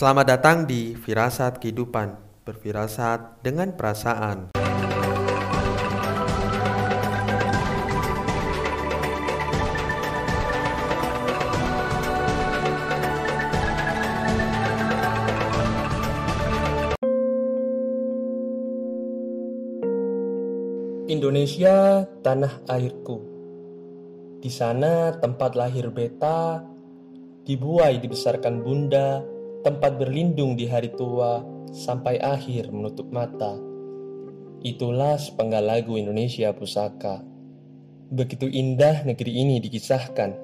Selamat datang di Firasat Kehidupan, berfirasat dengan perasaan. Indonesia, tanah airku. Di sana tempat lahir beta, dibuai dibesarkan bunda, tempat berlindung di hari tua, sampai akhir menutup mata. Itulah sepenggal lagu Indonesia Pusaka. Begitu indah negeri ini dikisahkan.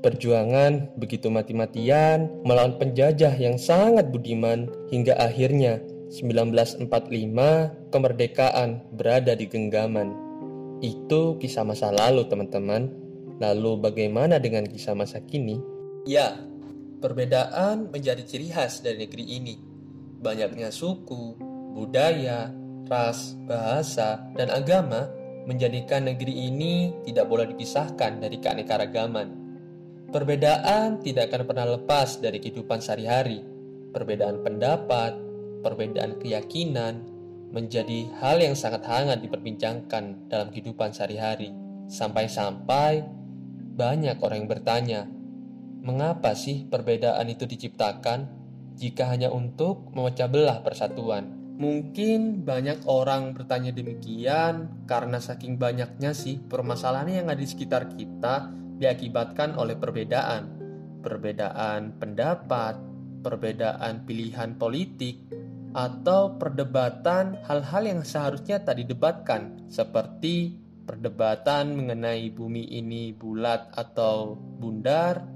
Perjuangan begitu mati-matian melawan penjajah yang sangat budiman hingga akhirnya 1945 kemerdekaan berada di genggaman. Itu kisah masa lalu teman-teman. Lalu bagaimana dengan kisah masa kini? Ya, perbedaan menjadi ciri khas dari negeri ini. Banyaknya suku, budaya, ras, bahasa, dan agama menjadikan negeri ini tidak boleh dipisahkan dari keanekaragaman. Perbedaan tidak akan pernah lepas dari kehidupan sehari-hari. Perbedaan pendapat, perbedaan keyakinan menjadi hal yang sangat hangat diperbincangkan dalam kehidupan sehari-hari. Sampai-sampai banyak orang yang bertanya, mengapa sih perbedaan itu diciptakan jika hanya untuk memecah belah persatuan? Mungkin banyak orang bertanya demikian karena saking banyaknya sih permasalahan yang ada di sekitar kita diakibatkan oleh perbedaan. Perbedaan pendapat, perbedaan pilihan politik, atau perdebatan hal-hal yang seharusnya tak didebatkan, seperti perdebatan mengenai bumi ini bulat atau bundar,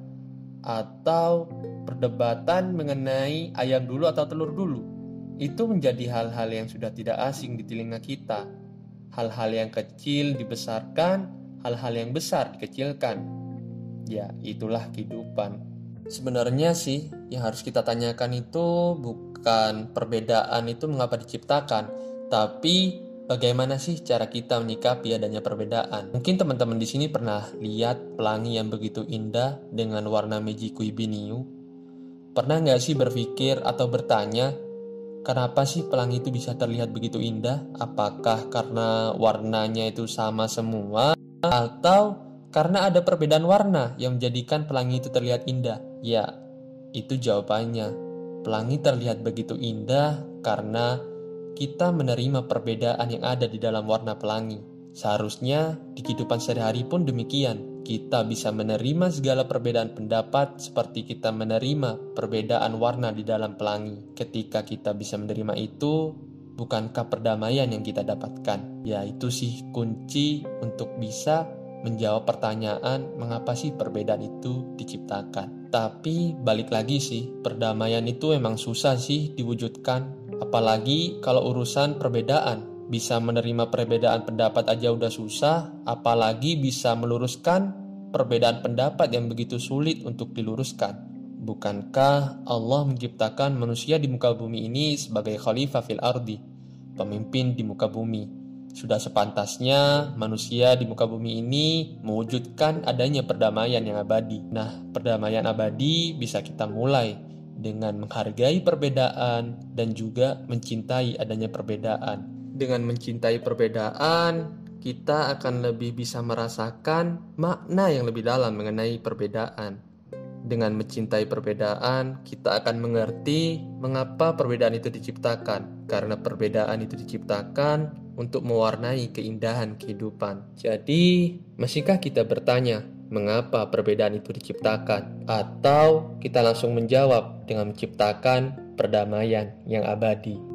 atau perdebatan mengenai ayam dulu atau telur dulu. Itu menjadi hal-hal yang sudah tidak asing di telinga kita. Hal-hal yang kecil dibesarkan, hal-hal yang besar dikecilkan. Ya, itulah kehidupan. Sebenarnya sih yang harus kita tanyakan itu bukan perbedaan itu mengapa diciptakan, tapi bagaimana sih cara kita menyikapi adanya perbedaan. Mungkin teman-teman di sini pernah lihat pelangi yang begitu indah dengan warna Mejikui Biniu. Pernah nggak sih berpikir atau bertanya, kenapa sih pelangi itu bisa terlihat begitu indah? Apakah karena warnanya itu sama semua? Atau karena ada perbedaan warna yang menjadikan pelangi itu terlihat indah. Ya, itu jawabannya. Pelangi terlihat begitu indah karena kita menerima perbedaan yang ada di dalam warna pelangi. Seharusnya di kehidupan sehari-hari pun demikian. Kita bisa menerima segala perbedaan pendapat seperti kita menerima perbedaan warna di dalam pelangi. Ketika kita bisa menerima itu, bukankah perdamaian yang kita dapatkan? Ya, itu sih kunci untuk bisa menjawab pertanyaan mengapa sih perbedaan itu diciptakan. Tapi balik lagi sih, perdamaian itu emang susah sih diwujudkan. Apalagi kalau urusan perbedaan. Bisa menerima perbedaan pendapat aja udah susah, apalagi bisa meluruskan perbedaan pendapat yang begitu sulit untuk diluruskan. Bukankah Allah menciptakan manusia di muka bumi ini sebagai khalifah fil ardi, pemimpin di muka bumi? Sudah sepantasnya manusia di muka bumi ini mewujudkan adanya perdamaian yang abadi. Nah, perdamaian abadi bisa kita mulai dengan menghargai perbedaan dan juga mencintai adanya perbedaan. Dengan mencintai perbedaan, kita akan lebih bisa merasakan makna yang lebih dalam mengenai perbedaan. Dengan mencintai perbedaan, kita akan mengerti mengapa perbedaan itu diciptakan. Karena perbedaan itu diciptakan untuk mewarnai keindahan kehidupan. Jadi, masihkah kita bertanya, mengapa perbedaan itu diciptakan? Atau kita langsung menjawab dengan menciptakan perdamaian yang abadi?